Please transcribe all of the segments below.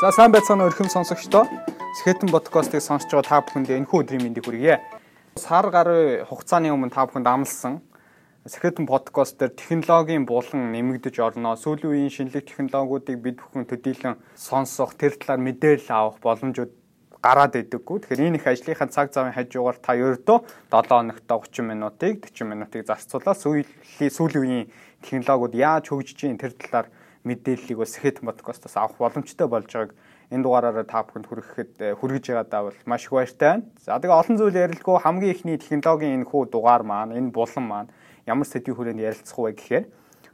За сайн байцгаана өрхөм сонсогчдоо. Сэхэтэн подкастыг сонсож байгаа та бүхэнд энэхүү өдрийн мэндийг хүргье. Сар гаруй хугацааны өмнө та бүхэнд амласан Сэхэтэн подкаст дээр технологийн булан нэмэгдэж орно. Сүүлийн үеийн шинэлэг технологиудыг бид бүхэн төдийлөн сонсох, тэр талаар мэдээлэл авах боломжууд гараад идэггүй. Тэгэхээр энэ их ажлынхаа цаг завын хажуугаар та ердөө 7 хоногт 30 минутыг 40 минутыг зарцуулаад сүүлийн сүүлийн үеийн технологиуд яаж хөгжиж ийн тэр талаар мэдээллийг бас Сэхэт подкастаас авах боломжтой болж байгааг энэ дугаараараа та бүхэнд хүргэхэд э, хүргэж байгаадаа бол маш их баяртай байна. За тэгээ олон зүйл ярилгүй хамгийн ихний технологийн энэ хүү дугаар маань энэ булан маань ямар сэдвийн хүрээнд ярилцах вэ гэхээр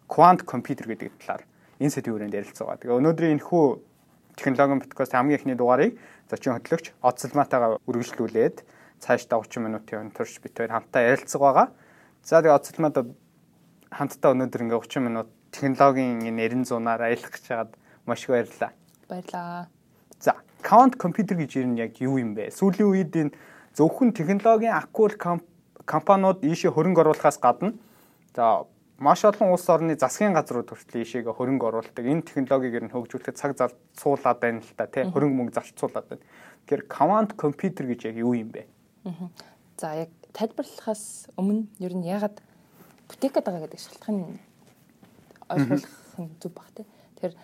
quant computer гэдэг талаар энэ сэдвийн хүрээнд ярилцах байгаа. Тэгээ өнөөдрийн энэ хүү технологийн подкаст хамгийн ихний дугаарыг зочин хөтлөгч Оцолматайгаа үргэлжлүүлээд цаашдаа 30 минутын турш бид хоёр хамтдаа ярилцах байгаа. За тэгээ Оцолмат хамтдаа өнөөдөр ингээ 30 минут технологийн энэ 90 зунаар аялах гэж хагаад маш их баярлалаа. Баярлаа. За, quant computer гэж ер нь яг юу юм бэ? Сүүлийн үед энэ зөвхөн технологийн акул компаниуд ийшээ хөрөнгө оруулахаас гадна за маш олон улс орны засгийн газрууд хүртэл ийшээгээ хөрөнгө оруулдаг. Энэ технологиг ер нь хөгжүүлэхэд цаг зарцуулаад байна л та тий хөрөнгө мөнгө зарцуулаад байна. Тэгэхээр quant computer гэж яг юу юм бэ? За яг тайлбарлахаас өмнө ер нь ягаад бүтээхэд байгаа гэдэг шалтгаан ойлгох нь зүг баг тий. Тэгэхээр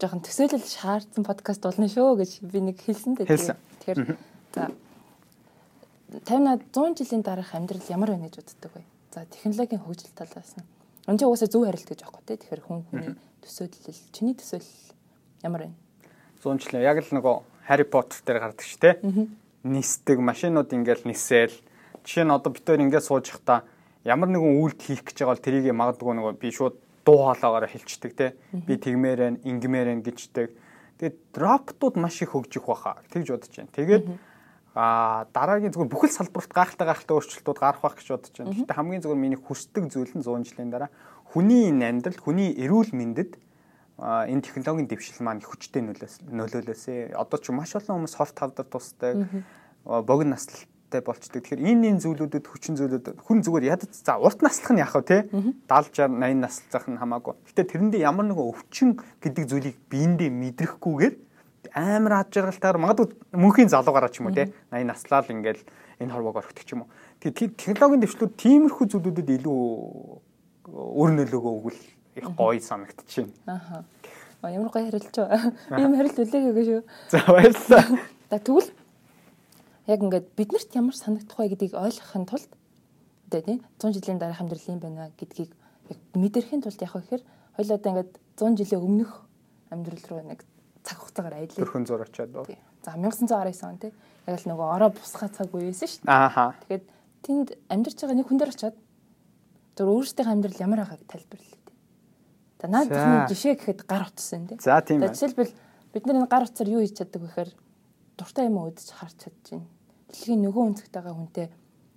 жоохон төсөөлөл шаардсан подкаст болно шүү гэж би нэг хэлсэн дээ. Тэгэхээр за 50-аад 100 жилийн дараах амьдрал ямар байна гэж боддог вэ? За технологийн хөгжил талаас нь. Энд чинь угаасаа зөв харилт гэж аахгүй тий. Тэгэхээр хүн хүний төсөөлөл, чиний төсөөлөл ямар байна? 100 жил яг л нөгөө Harry Potter дээр гардаг ш тий. Нисдэг машинууд ингээл нисээл. Жишээ нь одоо хоёр ингээд сууж явахдаа ямар нэгэн үйлд хийх гэж байгаа бол тэрийг магадгүй нөгөө би шууд дуу хоолоогоор хэлцдэг те. Би тэгмээрэн ингмээрэн гэждэг тэгээд роботууд маш их хөгжих баха тэгж бодож байна. Тэгээд а дараагийн зүгээр бүхэл салбарт гайхалтай гайхалтай өөрчлөлтүүд гарах байх гэж бодож байна. Гэхдээ хамгийн зүгээр миний хүсдэг зүйл нь 100 жилийн дараа хүний амьдрал хүний эрүүл мэндэд энэ технологийн дэвшил маань хүчтэй нөлөөлөөсэй. Одоо ч маш олон хүмүүс софт хавдар тусдаг богино наслалт настай болчдөг. Тэгэхээр энэ энэ зүйлүүдэд хүчин зүйлүүд хүн зүгээр ядаж за урт наслах нь яах вэ те 70 60 80 наслах нь хамаагүй. Гэтэ тэрэндээ ямар нэгэн өвчин гэдэг зүйлийг биендээ мэдрэхгүйгээр амар ад жаргалтаар магадгүй мөнхийн залуугаараа ч юм уу те 80 наслаад ингээл энэ хорвоог орхидог ч юм уу. Тэгэхээр технологийн дэвшлүүд тиймэрхүү зүйлүүдэд илүү өр нөлөөгөө өгвөл их гоё санагдчихэв. Аха. Ямар гоё харилцаж байгаа. Ийм харилт үлээгээгүй шүү. За баярлалаа. Тэгвэл яг ингээд биднэрт ямар санагдах вэ гэдгийг ойлгохын тулд одоо тийм 100 жилийн дараах амьдрал юм байна гэдгийг яг мэдэрхийн тулд яг ихээр хоёул одоо ингээд 100 жилийн өмнөх амьдрал руу нэг цаг хугацаагаар аялаа. Төрхөн зур очиад доо. За 1919 он тийм яг л нөгөө ороо бусгай цаг үе байсан шүү дээ. Ааха. Тэгээд тэнд амьдарч байгаа нэг хүн дээр очиад зөв өөрсдийн амьдрал ямар байгааг тайлбарлаа тийм. За наад бүхний жишээ гэхэд гар утсан тийм. За тийм байна. Жишээлбэл бид нар энэ гар утсаар юу хийж чаддаг вэ гэхээр дуртай юм өдөж харж чадчихна дэлхийн нөгөө өнцгтэйгээ хүнтэй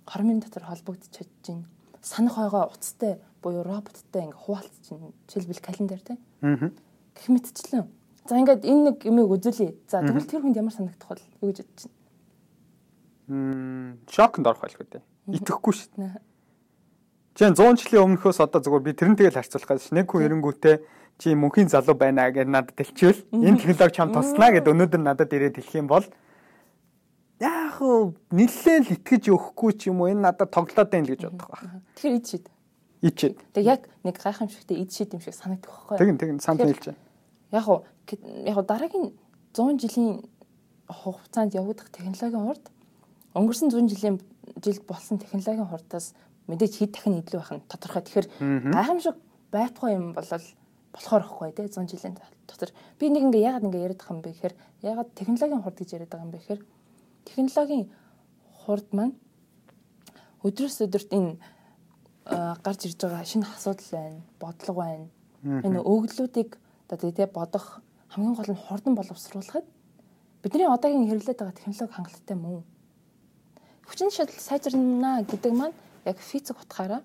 хормын дотор холбогдож чадчихна. Санах байгаа уцтай буюу роботтай ингээ хуваалцчихна. Жишээлбэл календар тий. Аа. Гэх мэтчлэн. За ингээд энэ нэг юмыг үзүүлье. За тэгвэл тэр хүнд ямар санагдах вэ? Юу гэж бодож байна? Мм, шокнд орох байлгүй дээ. Итгэхгүй шүү дээ. Нь 100 жилийн өмнөхөөс одоо зүгээр би тэрэн тэгэл харьцуулах гэж нэг хүн эренгүүтээ чи мөнхийн залуу байна гэж надад хэлчихвэл энэ технологи чам туснаа гэд өнөөдөр надад ирээд хэлэх юм бол яг нэлээл итгэж өгөхгүй ч юм уу энэ надад тоглоод байна л гэж бодох байна. Тэгэхээр ид шид. Ид шид. Тэг яг нэг гайхамшигтай ид шид юм шиг санагдах байхгүй юу? Тэгин тэгин санд хэлж байна. Яг уу яг дараагийн 100 жилийн хугацаанд явагдах технологийн хурд өнгөрсөн 100 жилийн жил болсон технологийн хурдаас мэдээж хэд дахин илүү байх нь тодорхой. Тэгэхээр гайхамшиг байтугай юм бол болохоор ихгүй тий 100 жилийн дотор би нэг ингээ ягаад ингээ яриад байгаа юм бэ гэхээр ягаад технологийн хурд гэж яриад байгаа юм бэ гэхээр технологийн хурд маань өдрөөс өдөрт энэ гарч ирж байгаа шинэ асуудал байна, бодлого байна. Энэ өгөгдлүүдийг одоо тий бодох хамгийн гол нь хурдан боловсруулахад бидний одоогийн хэрэглээд байгаа технологи хангалттай мөн. Хүчин шийдэл сайжирнаа гэдэг маань яг физик утгаараа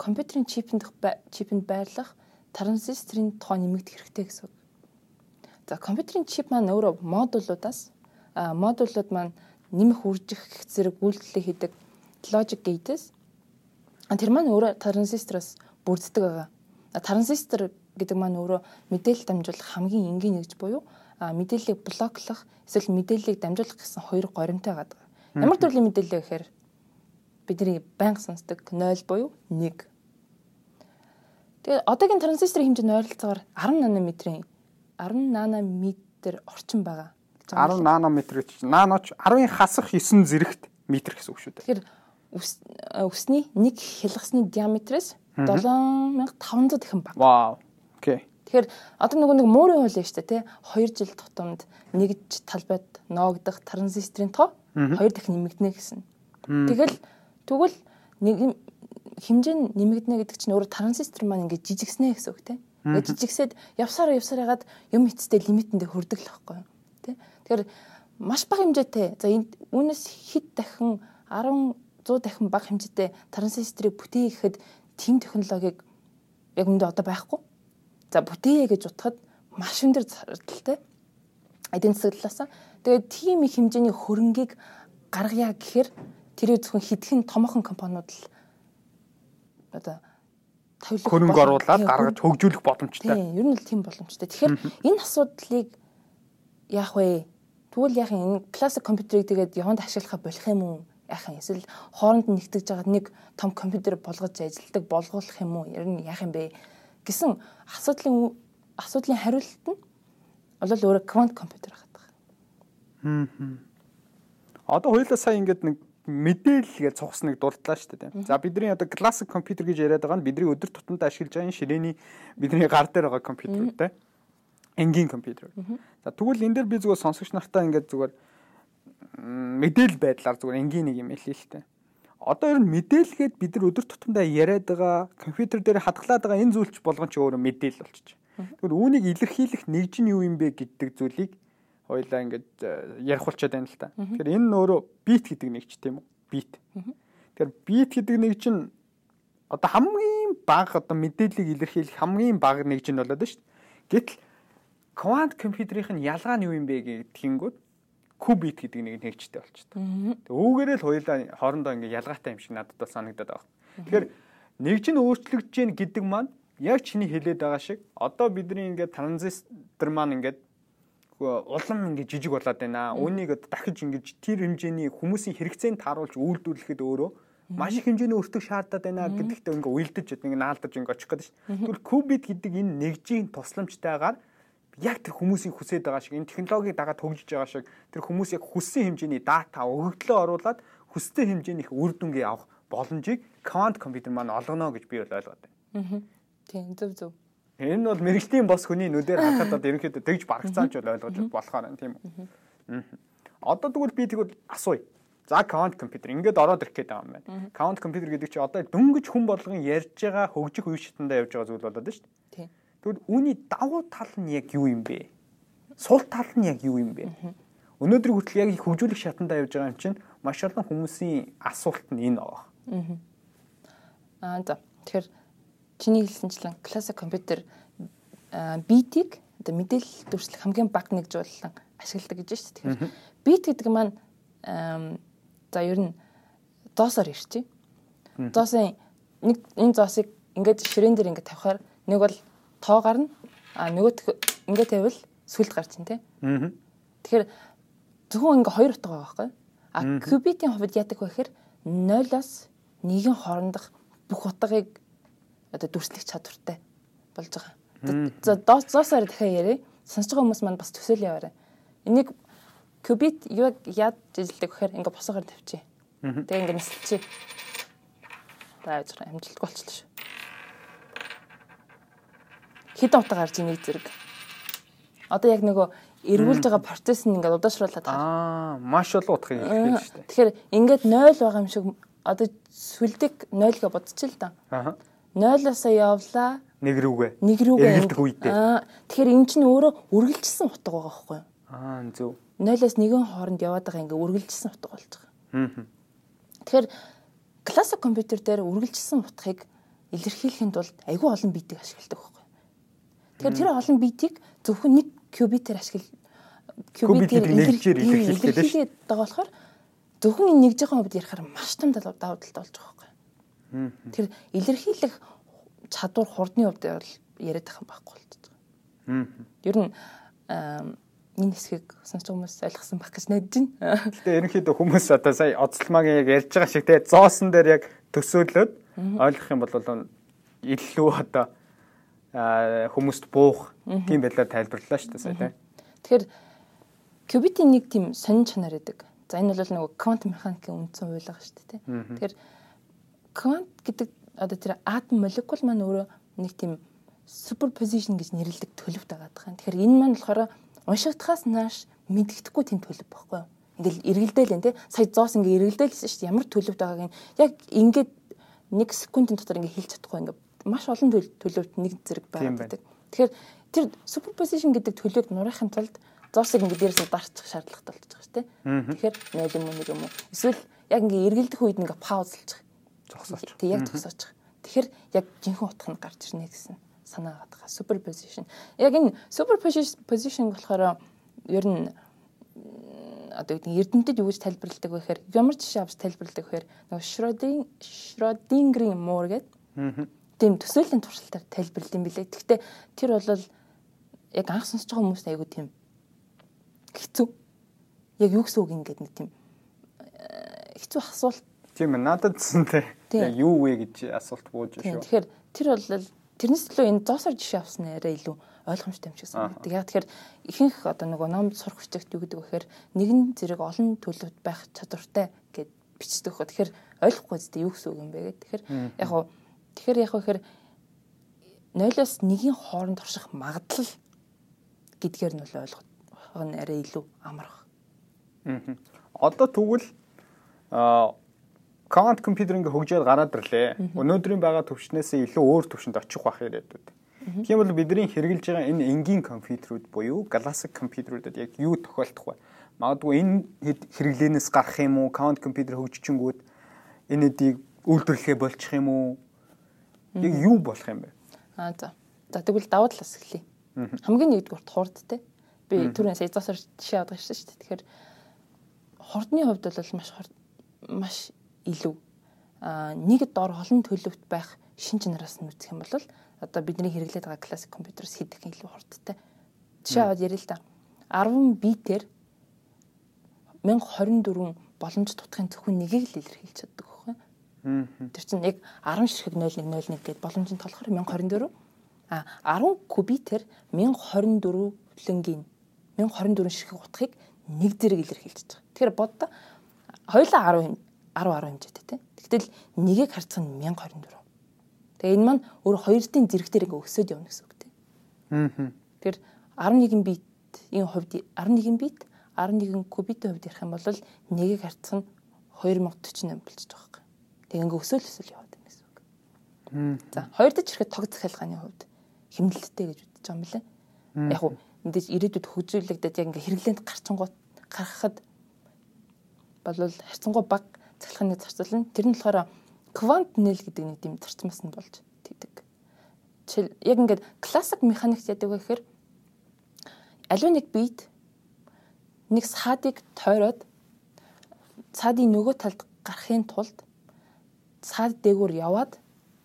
компьютерийн чипэнд чипэнд байрлах транзисторын тоо нэмэгдэх хэрэгтэй гэсэн үг. За компьютерийн чип маань өөрөө модулуудаас модулууд маань нэмэх үржих зэрэг үйлдэлээ хийдэг logic gates. Тэр маань өөрөө транзистороос бүрддэг байгаа. Транзистор гэдэг маань өөрөө мэдээлэл дамжуулах хамгийн энгийн нэгж буюу мэдээллийг блоклох эсвэл мэдээллийг дамжуулах гэсэн хоёр горимтой байгаа. Ямар төрлийн мэдээлэл гэхээр бидний байнга сонсдог 0 буюу 1. Тэгээд одоогийн транзисторын хэмжээ нь ойролцоогоор 10 нанометрийн 10 нанометр орчим байгаа. 10 нанометр гэж наноч 10-ын хасах 9 зэрэгт метр гэсэн үг шүү дээ. Тэгэхээр өсний нэг хялгасны диаметрээс 7500 дахин бага. Вау. Окей. Тэгэхээр одоо нөгөө нэг муурын хууль шүү дээ тий 2 жил тутамд нэгж талбайд ноогдох транзисторын тоо 2 дахин нэмэгдэнэ гэсэн. Тэгэл тэгвэл нэг хэмжээ нь нэмэгдэнэ гэдэг чинь өөрөө транзистор маань ингээд жижигснэ гэсэн үг тий. Ингээд жижигсээд явсараа явсараа ягаад юм эцтэй лимитэндээ хүрдэг л байхгүй юу тий. Тэгэхээр маш бага хэмжээтэй. За энэ үүнээс хэд дахин 10 100 дахин бага хэмжээтэй транзисторыг бүтээхэд тийм технологиг яг үүндээ одоо байхгүй. За бүтээе гэж утгад маш өндөр зардалтай. Эдийн засаг талаас. Тэгээд тийм их хэмжээний хөрөнгийг гаргая гэхээр тэр зөвхөн хитгэн томоохон компаниуд л одоо тавилах хөрөнгө оруулаад гаргаж хөгжүүлэх боломжтой. Тийм, ер нь л тийм боломжтой. Тэгэхээр энэ асуудлыг яах вэ? Тэгвэл яах юм? Классик компьютерийг тэгээд яванд ашиглахаа болох юм уу? яах юм эсвэл хооронд нэгтгэж байгаа нэг том компьютер болгож ажилтдаг болгуулах юм уу? Ер нь яах юм бэ гэсэн асуудлын асуудлын хариулт нь бол өөрөө квант компьютер байгаа. Хм. Одоо хоёулаа сая ингээд нэг мэдээлэл гэж цугсныг дурдлаа шүү дээ. За бидний одоо классик компьютер гэж яриад байгаа нь бидний өдөр тутамд ашиглаж байгаа ширээний бидний гар дээр байгаа компьютертэй. Энгийн компьютер. За тэгвэл энэ дээр би зүгээр сонсогч нартаа ингээд зүгээр мэдээлэл байдлаар зүгээр энгийн нэг юм хэлээ л тээ. Одоо ер нь мэдээлгээд бид нар өдөр тутамдаа яриад байгаа компьютер дээр хадгалаад байгаа энэ зүйлч болгон ч өөрөө мэдээлэл болчих. Тэгвэл үүнийг илэрхийлэх нэгж нь юу юм бэ гэдэг зүйлийг хоёлаа ингээд э, ярих болчиход байна л та. Тэгэхээр энэ нь өөрөө бит гэдэг нэгч тийм үү? Бит. Тэгэхээр бит гэдэг нэгж нь одоо хамгийн бага одоо мэдээллийг илэрхийлэх хамгийн бага нэгж нь болоод шүү дээ. Гэтэл квант компьютерийн ялгаа нь юу юм бэ гэдгийгүүд кубит гэдэг нэг нэгжтэй болчихдог. Үүгээрээ л хоёулаа хоорондоо ингээ ялгаатай юм шиг надад бол санагдаад байгаа. Тэгэхээр нэгж нь өөрчлөгдөж гин гэдэг маань яг чиний хэлээд байгаа шиг одоо бидний ингээ транзистор маань ингээ улам ингээ жижиг болоод байна. Үүнийг дахиж ингээ тэр хэмжээний хүмүүсийн хэрэгцээнд тааруулж үйлдвэрлэхэд өөрөө маш их хэмжээний өртөг шаардаад байна гэдэгтээ ингээ уйлдаж ингээ наалдаж ингээ очих гэдэг шүү. Тэгвэл кубит гэдэг энэ нэгжийн тусламжтайгаар яг тэр хүмүүсийн хүсэж байгаа шиг энэ технологиг дагаад хөгжиж байгаа шиг тэр хүмүүс яг хүссэн хэмжээний дата өгөгдлөө оруулаад хүссэн хэмжээний их үр дүнгээ авах боломжийг quant компьютер маань олгоно гэж би бол ойлгоод байна. Аа. Тийм зөв зөв. Энэ бол мэрэгжлийн бос хүний нүдээр харахад одоо ерөнхийдөө тэгж барагцааж бол ойлгож болохоор байна тийм үү. Одоо тэгвэл би тэгвэл асууя. За quant компьютер ингээд ороод ирэх гээд байгаа юм байна. Quant компьютер гэдэг чинь одоо дөнгөж хүн болгон ярьж байгаа хөгжих үе шатндаа явж байгаа зүйл болоод байна шүү дээ. Тийм. Тэгвэл үүний давуу тал нь яг юу юм бэ? Сул тал нь яг юу юм бэ? Өнөөдөр хүртэл яг их хөгжүүлэх шатандаа явж байгаа юм чинь маш олон хүмүүсийн асуулт нь энэ байгаа. Аа за. Тэгэхээр чиний хэлсэнчлэн классик компьютер битийг одоо мэдээлэл дүрслэх хамгийн бага нэгж боллон ашигладаг гэж байна шүү дээ. Тэгэхээр бит гэдэг маань за ер нь доосоор ирчээ. Доосын нэг энэ зоосыг ингээд ширээн дээр ингээд тавихаар нэг бол тоо гарна. А нөгөөх ингэ тавил сүлд гарч ин тээ. Аа. Тэгэхээр зөвхөн ингээ хоёр утга байгаа байхгүй. А кубитийн хувьд яадаг вэ гэхээр 0-оос 1-ийн хоорондох бүх утгыг одоо дүрслэх чадвартай болж байгаа. За доосоор дахиад яриа. Сонсож байгаа хүмүүс маань бас төсөөл яваарай. Энийг кубит юу яад жилдэг гэхээр ингээ босоогоор тавьчих. Тэгээ ингээ нисэлчих. За яа амжилтгүй болчихлоо шүү хэдэн утга гарч ийн нэг зэрэг. Одоо яг нөгөө эргүүлж байгаа процесс нь ингээд удаашруулад байгаа. Аа, маш олон утгыг хэлж байна шүү дээ. Тэгэхээр ингээд 0 байгаа юм шиг одоо сүлдэг 0 гэ бодчих л да. Аа. 0-оос явлаа. Нэг рүүгээ. Нэг рүүгээ. Аа. Тэгэхээр эн чинь өөрөө үргэлжилсэн утга байгаа байхгүй юу? Аа, зөв. 0-оос 1-ийн хооронд яваад байгаа ингээд үргэлжилсэн утга болж байгаа. Аа. Тэгэхээр классик компьютер дээр үргэлжилсэн утгыг илэрхийлэхэд бол айгүй олон битийг ашигладаг байхгүй Тэгэхээр тэр олон битийг зөвхөн нэг кубитээр ашигла кубитээр нэгжээр илэрхийлээд байгаа болохоор зөвхөн энэ нэгжийн хувьд ярихаар маш том давуу талтай болж байгаа байхгүй. Тэр илэрхийлэх чадвар хурдны хувьд бол яриад байгаа байхгүй болчиход байгаа. Ер нь энэ хэсгийг сонсч хүмүүс ойлгосон байх гэж найдаж байна. Гэтэ ерөнхийдөө хүмүүс одоо сая оцлмагийн яг ярьж байгаа шиг те зоосон дээр яг төсөөлөд ойлгох юм бол илүү одоо хүмүүст буух тийм байдлаар тайлбарлалаа шүү дээ сая те. Тэгэхээр кубитийн нэг тийм сонин чанар гэдэг. За энэ бол нөгөө квант механикийн үндсэн хуйлга шүү дээ те. Тэгэхээр квант гэдэг одоо тэр атом молекул маань өөрөө нэг тийм суперпозишн гэж нэрлэдэг төлөв дагаад байгаа. Тэгэхээр энэ маань болохоор уншигдахаас нааш мэддэхгүй тийм төлөв байхгүй юу? Ингээл эргэлдээл энэ тий. Сая зоос ингээ эргэлдээлсэн шүү дээ. Ямар төлөвт байгааг нь яг ингээд нэг секундын дотор ингээ хэлж чадахгүй ингээ маш олон төлөвт нэг зэрэг байдаг. Тэгэхээр тэр суперпозишн гэдэг төлөвийг нурахын тулд зоосыг ингээ дээрээс дарчих шаардлагатай болж байгаа шүү дээ. Тэгэхээр 0 юм уу нэг юм уу эсвэл яг ингээ эргэлдэх үед ингээ паузлж зогсооч. Тэг яг зогсооч. Тэгэхээр яг жинхэнэ утга нь гарч ирнэ гэсэн санаа гадгаа супер позишн. Яг энэ позишн болохоор ер нь одоо гэдэг эрдэмтэд юу гэж тайлбарладаг вэ гэхээр ямар жишээ авч тайлбарладаг вэ гэхээр нөгөө Шродингерийн муур гэдэг тийм төсөөлийн туршилтаар тайлбарлал юм билээ. Гэхдээ тэр бол яг анх сонсож байгаа хүмүүст айгүй тийм хэцүү. Яг юу гэсэн үг ингээд нэг тийм э, хэцүү асуулт. Тийм ээ надад зэнтэй. Яг юу вэ гэж асуулт бууж шүү. Тэгэхээр тэр бол тэрнээс илүү энэ зоосоор жишээ авсан арай илүү ойлгомжтой юм шиг санагддаг. Яг тэгэхээр ихэнх одоо нөгөө ном сурах хүчтэйгт юу гэдэг вэ гэхээр нэгэн зэрэг олон төлөвт байх чадвартай гэд бичдэг хөө. Тэгэхээр ойлгохгүй зү юу гэсэн үг юм бэ гэх. Тэгэхээр яг хуу тэгэхээр яг хөө гэхээр нойлоос нэгийн хооронд турших магадлал гэдгээр нь ойлгох нь арай илүү амарх. Аа. Одоо тэгвэл квант компьютер ингээ хөгжөөд гараад ирлээ. Өнөөдрийн байгаа төвчнээс илүү өөр төвшөнд очих байх яриад. Тийм бол бидний хэрэгжилж байгаа энэ энгийн компьютерүүд буюу классик компьютерүүдэд яг юу тохиолдох вэ? Магадгүй энэ хэрэглэнээс гарах юм уу? Квант компьютер хөгжичингүүд энэ хэдийг үйлдвэрлэхэ болчих юм уу? Яг юу болох юм бэ? Аа за. За тэгвэл давуу талаас эхлэе. Хамгийн нэгдүгээр хурд те. Би түрүүн сая зоосоор жишээ авдаг шүү дээ. Тэгэхээр хурдны хувьд бол маш маш илүү нэг дор олон төлөвт байх шин чанараас нь үзэх юм бол одоо бидний хэрэглээд байгаа классик компьютерс их илүү хурдтай. Жишээ аваад ярил л да. 10 битээр 1024 боломж тутахын зөвхөн нэгийг л илэрхийлж чаддаг. Тэр чинь яг 10 ширхэг 0101 гэдэг боломжийн толгоор 1024 а 10 кубитээр 1024 хөлөнгийн 1024 ширхэг утгыг нэг зэрэг илэрхийлж байгаа. Тэгэхээр бодоо хоёулаа 10 10 10 хэмжээтэй тийм. Тэгтэл нэгийг харьцах нь 1024. Тэгээ энэ маань өөр хоёртын зэрэгтэр ингээ өсөд явна гэсэн үг тийм. Аа. Тэгэхээр 11 бит энэ хувьд 11 бит 11 кубитийн хувьд ярих юм бол нэгийг харьцах нь 2048 болчихж байгаа юм. Тэгээ ингээ өсөөл өсөөл яваад байна гэсэн үг. За хоёр дахь ирэхэд тог захиалгааны хувьд хэмнэлттэй гэж үзэж байгаа юм лээ. Яг уу мэдээж ирээдүйд хөгжүүлэгдээд яг ингээ хэрэглээнд гарчингууд гаргахад болвол харьцангуй баг цахилгааны зарцуул нь тэр нь болохоор квант нэл гэдэг нэг тийм зарчмаас нь болж тэгдэг. Жишээл яг ингээд классик механикс яадаг вэ гэхээр аливаа нэг бит нэг саадыг тойроод цаадын нөгөө талд гарахын тулд цаад дээгүүр яваад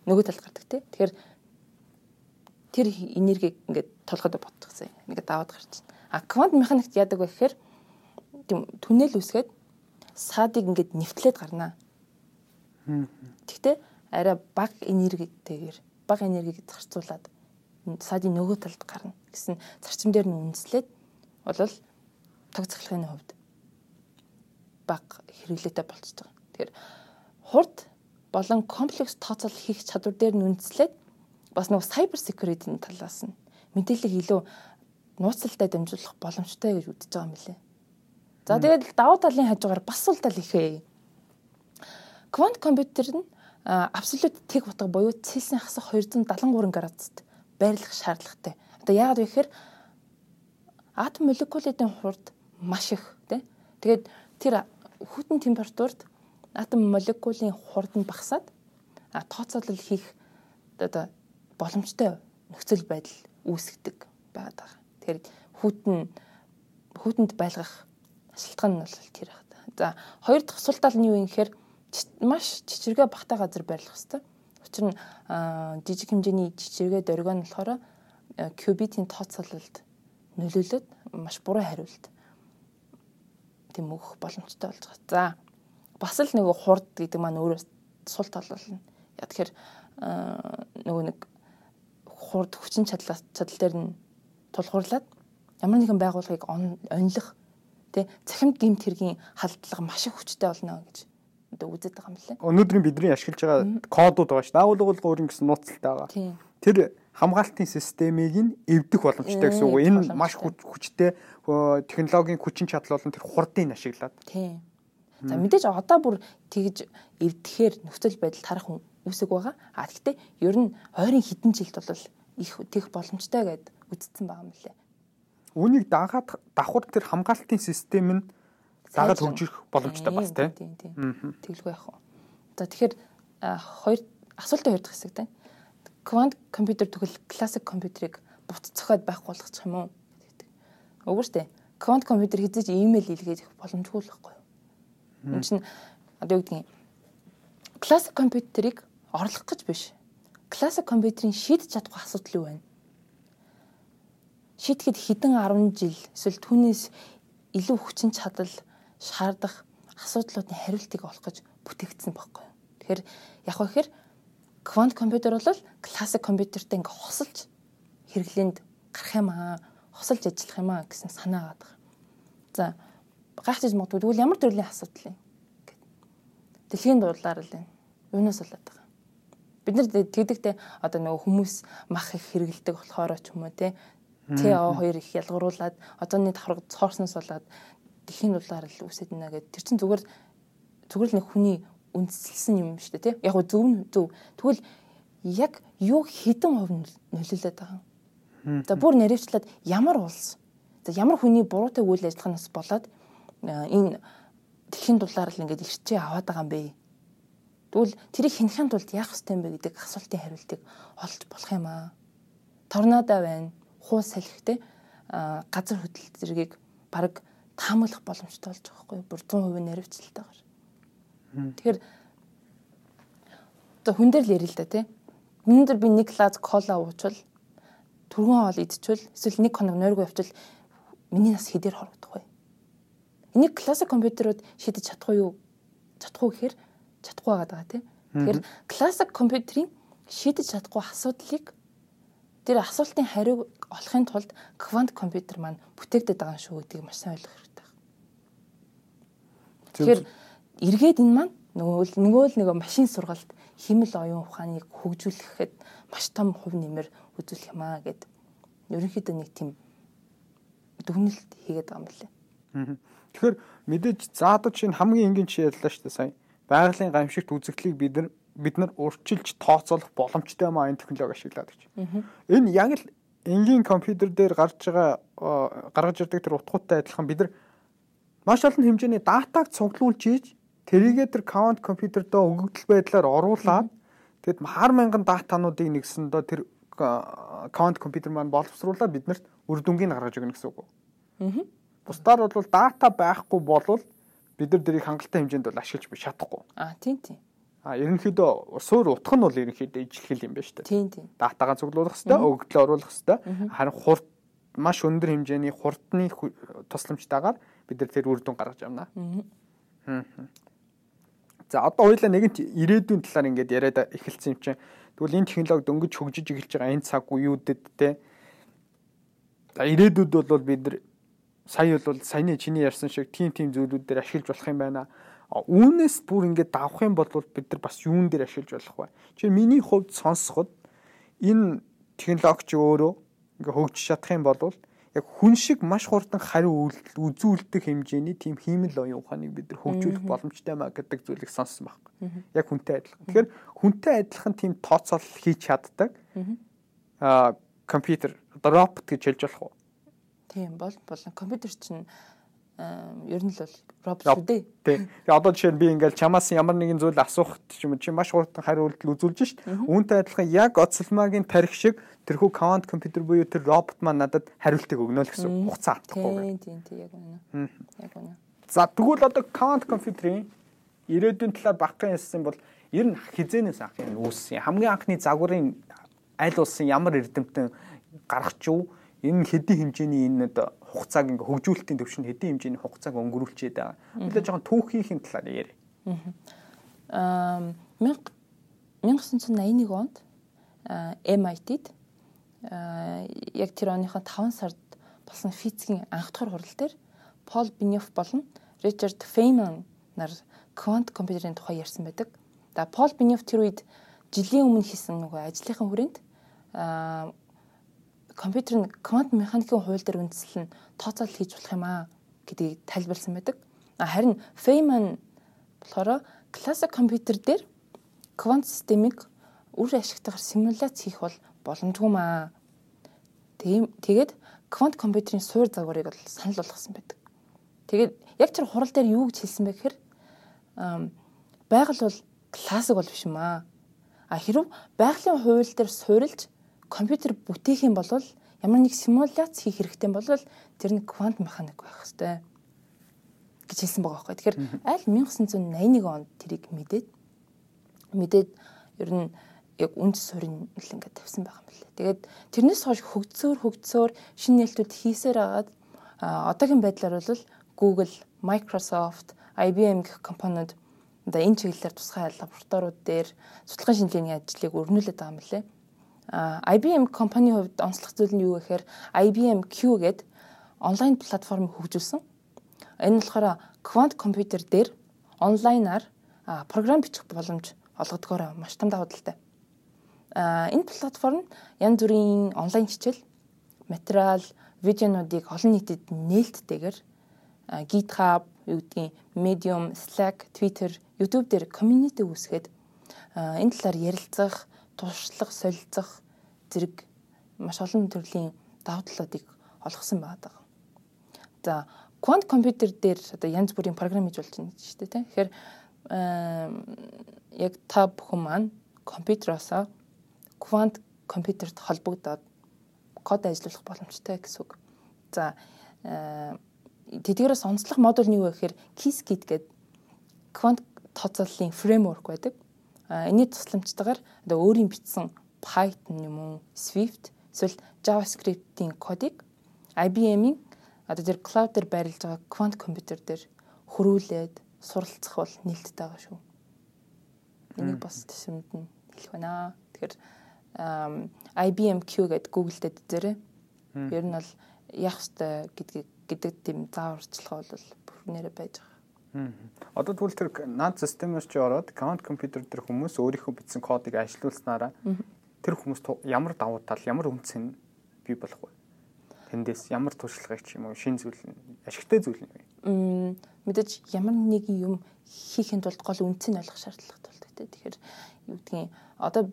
нөгөө талд гардаг тий. Тэгэхээр тэр энергийг ингээд толгойд ботгосон. Ингээд даваад гарч байна. А квант механикт яадаг вэ гэхээр тийм түнэл үсгээд саадыг ингээд нэвтлээд гарнаа. Тэгтээ арай бага энергитэйгээр бага энергийг зарцуулаад саадын нөгөө талд гарна гэсэн зарчим дээр нь үндэслээд болол тог цахилгааны хувьд бага хэрэглээтэй болчихж байгаа. Тэгэхээр хурд болон комплекс тооцоол хийх чадвар дээр нь үндэслээд бас нэг cyber security-ийн талаас нь мэдээлэл илүү нууцлалтай дамжуулах боломжтой гэж үзэж байгаа юм лээ. За тэгээд давуу талын хажуугаар бас сул тал ихээ. Квант компьютер нь абсолют тэг утга буюу Цельсийн хасах 273 градуст байрлах шаардлагатай. Одоо яагаад вэ гэхээр атом молекулын хурд маш их тий. Тэгээд тэр хүйтэн температурт атом молекулын хурд нь багасаад тооцоолол хийх одоо боломжтой нөхцөл байдал үүсгдэг байгаа. Тэгэхээр хүйтэн хүйтэнд байлгах шалтгаан нь бол тэр байна. За хоёр дахь сул тал нь юу юм гэхээр маш чичиргээ багтаа газар байрлах хэрэгтэй. Учир нь жижиг хэмжээний чичиргээ дөргөө нь болохоор кубитийн тооцоололд нөлөөлөд маш буруу хариулт өгөх боломжтой болж байгаа. За бас л нөгөө хурд гэдэг маань өөрөө сул тал болно. Яг тэгэхээр нөгөө нэг хурд хүчин чадал чадал дээр нь тулгуурлаад ямар нэгэн байгууллагыг онлох тий цахимт гимт хэргийн халдлага маш их хүчтэй болно гэж одоо үзээд байгаа юм лээ. Өнөөдрийн бидний ашиглаж байгаа кодууд байгаа шүү. Дагуулгуулга өөрийн гэсэн нууцтай байгаа. Тэр хамгаалтын системийг нь эвдэх боломжтой гэсэн үг. Энэ маш хүчтэй технологийн хүчин чадал болон тэр хурдыг ашиглаад. Тийм. За мэдээж одоо бүр тэгж эвдэхээр нөхцөл байдал тарах үсэг байгаа. А гэхдээ ер нь ойрын хідэн жилд бол их тех боломжтой гэд үзсэн байгаа юм лээ. Үүнийг дагаад давхар тэр хамгаалтын систем нь дагаад хөгжих боломжтой бас тийм. Тэглгүй яах вэ? За тэгэхээр хоёр асуултын хоёр дахь хэсэг тийм. Квант компьютер тэгвэл классик компьютерийг буццоход байхгүй болгох юм уу гэдэг. Дээ. Квант компьютер хизээж имэйл илгээж боломжгүй л байхгүй? Энэ чинь одоо юу гэдгийг классик компьютерийг орлох гэж биш. Классик компьютерийн шийдэж чадахгүй асуудал юу вэ? шийтгэхэд хэдэн 10 жил эсвэл түүнээс илүү хүчин чадал шаардах асуудлуудын хариултыг олох гэж бүтээгдсэн байхгүй. Тэгэхээр яг гэхээр квант компьютер бол классик компьютертэй ингээ хосолж хэрэглээнд гарах юм аа, хосолж ажиллах юм аа гэсэн санаа байгаа. За гайхаж магадгүй тэгвэл ямар төрлийн асуудал юм? Дэлхийн дуудлаар л энэ. Юунаас болоод байгаа? Бид нар тэгдэгтэй одоо нөгөө хүмүүс мах их хэрэгэлдэг болохоор ч юм уу те ТО2 их ялгаруулад одооны давхар цоорсноос болоод дэлхийн дулаар л үсэт нэ гэдэг. Тэр чинь зүгээр зүгээр л нэг хүний үндсэлсэн юм шүү дээ тий. Яг зөв зөв. Тэгвэл яг юу хідэн хувь нөлөөлөд байгаа юм. За бүр наривчлаад ямар улс за ямар хүний буруутай үйл ажиллагаанаас болоод энэ дэлхийн дулаар л ингээд ирчээ аваад байгаа юм бэ. Тэгвэл тэрийг хинхэн тулд яах ёстой юм бэ гэдэг асуултын хариултыг олж болох юм аа. Торнадо байна хуу салхитэй газар хөдлөлт зэргийг баг таамаглах боломжтой болж байгаа байхгүй бүр 100% наривчлалтайгаар. Тэгэхээр одоо хүн дээр л ярил л да тий. Өнөөдөр би нэг глаз кола уучвал түргэн хоол идчихвэл эсвэл нэг хоног нойргүй явчвал миний нас хэдээр хорогдох вэ? Энийг классик компьютерууд шийдэж чадахгүй юу? Чадахгүй гэхээр чадахгүй байгаа тий. Тэгэхээр классик компьютерийн шийдэж чадахгүй асуудлыг тэр асуултын хариуг олохын тулд квант компьютер маань бүтээгдэт байгаа шүү гэдгийг маш сайн ойлгох хэрэгтэй. Тэгэхээр эргээд энэ маань нөгөө л нөгөө л нэг машин сургалт химэл оюун ухааныг хөгжүүлэхэд маш том хувь нэмэр үзүүлэх юм аа гэд ерөнхийдөө нэг тийм дүгнэлт хийгээд байгаа юм байна. Тэгэхээр мэдээж заадаж чинь хамгийн энгийн чи ярьлаа шүү дээ сая. Байгалийн гамшигт үзэгдлийг бид нар бид нар урчилж тооцоолох боломжтой маа энэ технологи ашиглаад гэж. Энэ яг л энгийн компьютер дээр гарч байгаа гаргаж ирдэг тэр утгуудтай адилхан бид нар маш олон хэмжээний датаг цуглуулж ийж тэрийгээ тэр каунт компьютердөө өгөгдөл байдлаар оруулаад тэгэд хар мянган датануудыг нэгсэндөө тэр каунт компьютер маань боловсруулаад биднэрт үр дүнгийг гаргаж өгнө гэсэн үг. Аа. Бусдаар бол дата байхгүй болвол бид нар дэрийг хангалттай хэмжээнд бол ашиглаж чадахгүй. Аа тийм тийм. А ерөнхийдөө суур утга нь бол ерөнхийдөө ижлэх юм байна шүү дээ. Тийм тийм. Датагаа цуглуулах хэрэгтэй, өгөгдлөө оруулах хэрэгтэй. Харин хурд маш өндөр хэмжээний хурдны тусламжтайгаар бид нар тэр үр дүн гаргаж авна. За одоо хоёлаа нэгэнт ирээдүйн талаар ингээд яриад эхэлсэн юм чинь. Тэгвэл энэ технологи дөнгөж хөгжиж эхэлж байгаа энэ цаг үеүүдэд те. За ирээдүйд бол бид нар сая бол саяны чиний ярьсан шиг тим тим зүйлүүд дээр ашиглаж болох юм байна. Үүнээс бүр ингээд давах юм бол бид нар бас юун дээр ашиглаж болох вэ? Чи миний хувьд сонсоход энэ технологич өөрөө ингээд хөгжиж чадах юм бол яг хүн шиг маш хурдан хариу үзүүлдэг хэмжээний тийм хиймэл оюун ухааныг бид нар хөгжүүлэх боломжтой маа гэдэг зүйлийг сонссон байхгүй. Яг хүнтэй адилхан. Тэгэхээр хүнтэй адилхан тийм тооцоол хийж чаддаг. Аа компьютер робот гэж хэлж болох уу? Тийм бол болон компьютер чинь ер нь л бол робот шүү дээ. Тий. Тэгээ одоо жишээ нь би ингээл чамаас ямар нэгэн зүйл асуухт ч юм чи маш хурдан хариулт үзүүлж шít. Үүнтэй адилхан яг Оцлмагийн тарих шиг тэрхүү квант компьютер буюу тэр робот маань надад хариултыг өгнө л гэсэн хугацаа автахгүй. Тий, тий, яг үнэ. Яг үнэ. За тэгвэл одоо квант компьютерийн ирээдүйн талаар багтхан ярьсан бол ер нь хизээнээс анх юм үүссэн. Хамгийн анхны загварын аль улсын ямар эрдэмтэн гарах ч юу энэ хэдийн хэмжээний энэ хугацааг ингээ хөгжүүлэлтийн төвшөнд хэдийн хэмжээний хугацааг өнгөрүүлчихэд байгаа. Бид жоохон түүхийн талаар яриа. Аа 1981 онд MIT-д яг тэр оныхоо 5 сард болсон физикийн анх дахь хурал дээр Пол Бинёв болон Ричард Фейман нар квант компьютерийн тухай ярьсан байдаг. За Пол Бинёв тэр үед жилийн өмнө хийсэн нөгөө ажлынхаа хүрээнд компьютер нь квант механикийн хууль дээр үндэслэн тооцоол хийж болох юм аа гэдгийг тайлбарласан байдаг. Харин Фейман болохоор классик компьютер дээр квант системийг үр ашигтайгаар симуляц хийх бол боломжгүй маа. Тэгээд квант компьютерийн суур загварыг бол санал болгосон байдаг. Тэгээд яг тэр хурал дээр юу гэж хэлсэн бэ гэхээр байгаль бол классик бол биш юм аа. А хэрв байгалийн хууль дээр суурилж компьютер бүтээх юм бол ямар нэг симуляц хийх хэрэгтэй бол тэр нь квант механик байх хэрэгтэй гэж хэлсэн байгаа байхгүй. Тэгэхээр аль 1981 онд тэрийг мэдээд мэдээд ер нь яг үндэс суурийн л ингээд тавьсан байгаа юм лээ. Тэгээд тэрнээс хойш хөгцөөр хөгцөөр шинэ нээлтүүд хийсээр агаад одоогийн байдлаар бол Google, Microsoft, IBM гэх компаниуд одоо энэ чиглэлээр тусгай лабораториуд дээр судалгааны шинжилгээний ажлыг өрнүүлээд байгаа юм лээ. IBM компани хувьд онцлог зүйл нь юу гэхээр IBM Q гэдэг онлайн платформ хөгжүүлсэн. Энэ болохоор квант компьютер дээр онлайнаар програм бичих боломж олгодгоор маш том. А энэ платформ янз бүрийн онлайн хичээл, материал, видеонуудыг олон нийтэд нээлттэйгээр GitHub, юу гэдгийг Medium, Slack, Twitter, YouTube дээр community үүсгээд энэ талаар ярилцах, туршлага, солилцох зэрэг маш олон төрлийн давуу талуудыг олгосон байдаг. За, quant computer дээр одоо янз бүрийн програм хийж болж байна шүү дээ, тийм. Тэгэхээр яг та бүхэн маань компьютероосоо квант компьютерт холбогдоод код ажиллуулах боломжтой гэсэн үг. За тэдгээрээс онцлог модуль нь юу вэ гэхээр Qiskit гэдэг квант тооцооллын фреймворк байдаг. Энийний тусламжтайгаар одоо өөрийн бичсэн Python юм уу, Swift эсвэл JavaScript-ийн кодыг IBM-ийн одоо тэр cloud дээр байрлаж байгаа квант компьютер дээр хөрвүүлээд суралцах бол нээлттэй байгаа шүү. Энийг бас төсөмд нь хэлэх байна. Тэгэхээр IBM Q гэдэг Google дээр дээрээ ер нь бол яах ёстой гэдгийг гэдэг тийм зааварчлага бол бүрнээрээ байж байгаа. Одоо тэгвэл тэр над системээс чи ороод квант компьютер дээр хүмүүс өөрийнхөө бичсэн кодыг ажилуулснараа тэр хүмүүс ямар давуу тал, ямар үнц нь бий болох вэ? Тэндээс ямар туршлагыг ч юм уу шин зүйл нь ашигтай зүйл нь? Мэдээж ямар нэгэн юм хийхэд тулд гол үнц нь ойлгох шаардлагатай болдог. Тэгэхээр юу гэдгийг одоо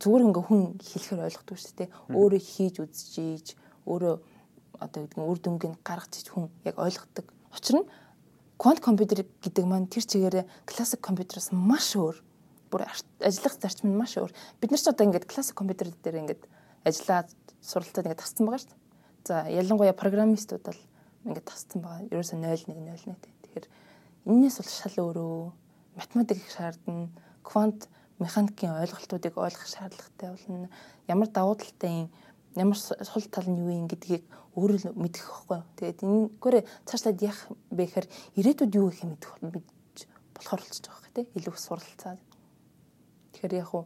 зүгээр ингээ хүн хэлэхээр ойлгохгүй шүү дээ. Өөрөө хийж үзчихийж өөрөө одоо гэдэг нь үр дүнгийг гаргаж ич хүн яг ойлгодог. Учир нь квант компьютер гэдэг маань тэр чигээрээ классик компьютероос маш өөр. Бүр ажиллах зарчим нь маш өөр. Бид нар ч одоо ингээд классик компьютер дээр ингээд ажиллаад суралцаад ингээд тасцсан байгаа шүү дээ. За ялангуяа программистууд бол ингээд тасцсан байгаа. Ерөөсөө 0 1 0 1 тэгэхээр энэс бол шал өөрөө математик шаардна. Квант механикийн ойлголтуудыг ойлгох шаардлагатай болно. Ямар давуу талтай юм, ямар сул тал нь юу юм гэдгийг өөрөө мэдэх байхгүй. Тэгээд энэгээр цаашлаад яах бэ гэхээр ирээдүйд юу юм мэдэх болохоор болчих жоох тийм илүү суралцаад. Тэгэхээр яг уу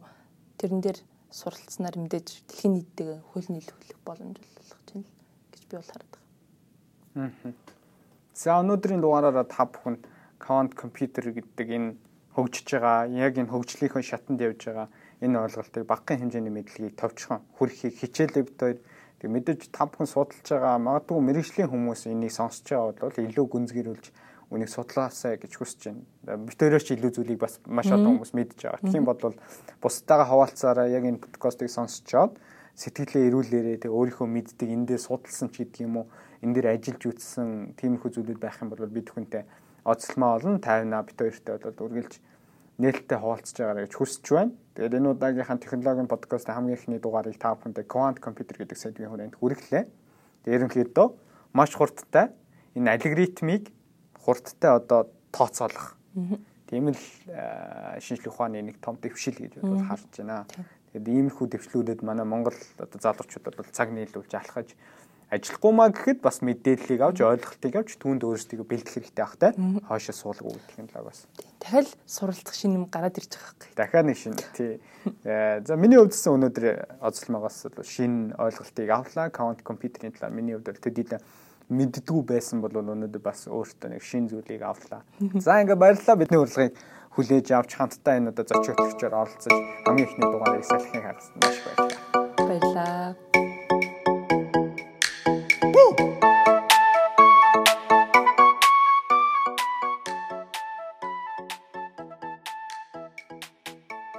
тэрэн дээр суралцсанаар мэдээж дэлхийн нийтдээ хөл нийлүүлэх боломж олгох чинь гэж би бол хараад байгаа. Аа. За өнөөдрийн дугаараараа та бүхэн quantum computer гэдэг энэ хөгжиж байгаа, яг энэ хөгжлийнхөө шатанд явж байгаа энэ ойлголтыг багахан хэмжээний мэдлэгийг товчхон хүрхийг хичээлээ бид хоёр тэг мэдээж та бүхэн судалж байгаа магадгүй мэрэгжлийн хүмүүс энийг сонсож байгаа бол илүү гүнзгийрүүлж үнийг судлаасай гэж хүсэж байна. Бид хоёроос ч илүү зүйлийг бас маш олон хүмүүс мэдж байгаа. Тийм бодвол бусдаагаа хаваалцаараа яг энэ подкастыг сонсчоод сэтгэлээ эрүүлээрээ тэг өөрийнхөө мэддэг эндээ судалсан ч гэдэг юм уу энэ дээр ажиллаж үтсэн тиймэрхүү зүйлүүд байх юм бол бид хүнтэй оцлмоо олон тайвнаа бит хоёртой бол үргэлж нээлттэй хуваалцж байгаарай гэж хүсэж байна. Тэгээд энэ удаагийнхаа технологийн подкаст хамгийн ихний дугаарыг та бүхэндээ Quant Computer гэдэг сэдвийн хүрээнд хүргэлээ. Тэгээд ерөнхийдөө маш хурдтай энэ алгоритмыг хурдтай одоо тооцоолох. Тийм л шинжлэх ухааны нэг том дэвшил гэж бол харж байна. Тэгээд иймэрхүү дэвшлүүдэд манай Монгол одоо залуучуудад бол цаг нийлүүлж алхаж ажиллахгүй маа гэхэд бас мэдээллийг авч ойлголтыг авч түүнд өөрсдөө бэлдэх хэрэгтэй бах та хоошо суулгах технологиос. Дахиад суралцах шинэ юм гараад ирж байгаа хэрэг. Дахиад нэг шинэ тий. Э, за миний хувьдсан өнөөдөр оцолмоогоос шинэ ойлголтыг авлаа. Count компьютерийн талаар миний хувьд төдийлөн мэддгүү байсан бол өнөөдөр бас өөртөө нэг шинэ зүйлийг авлаа. За ингээ баярлалаа бидний урилгыг хүлээж авч хамтдаа энэ одоо зочиотлогчоор оролцож хамгийн ихний дугаарыг салхин хагасна маш баярлалаа. Баярлалаа.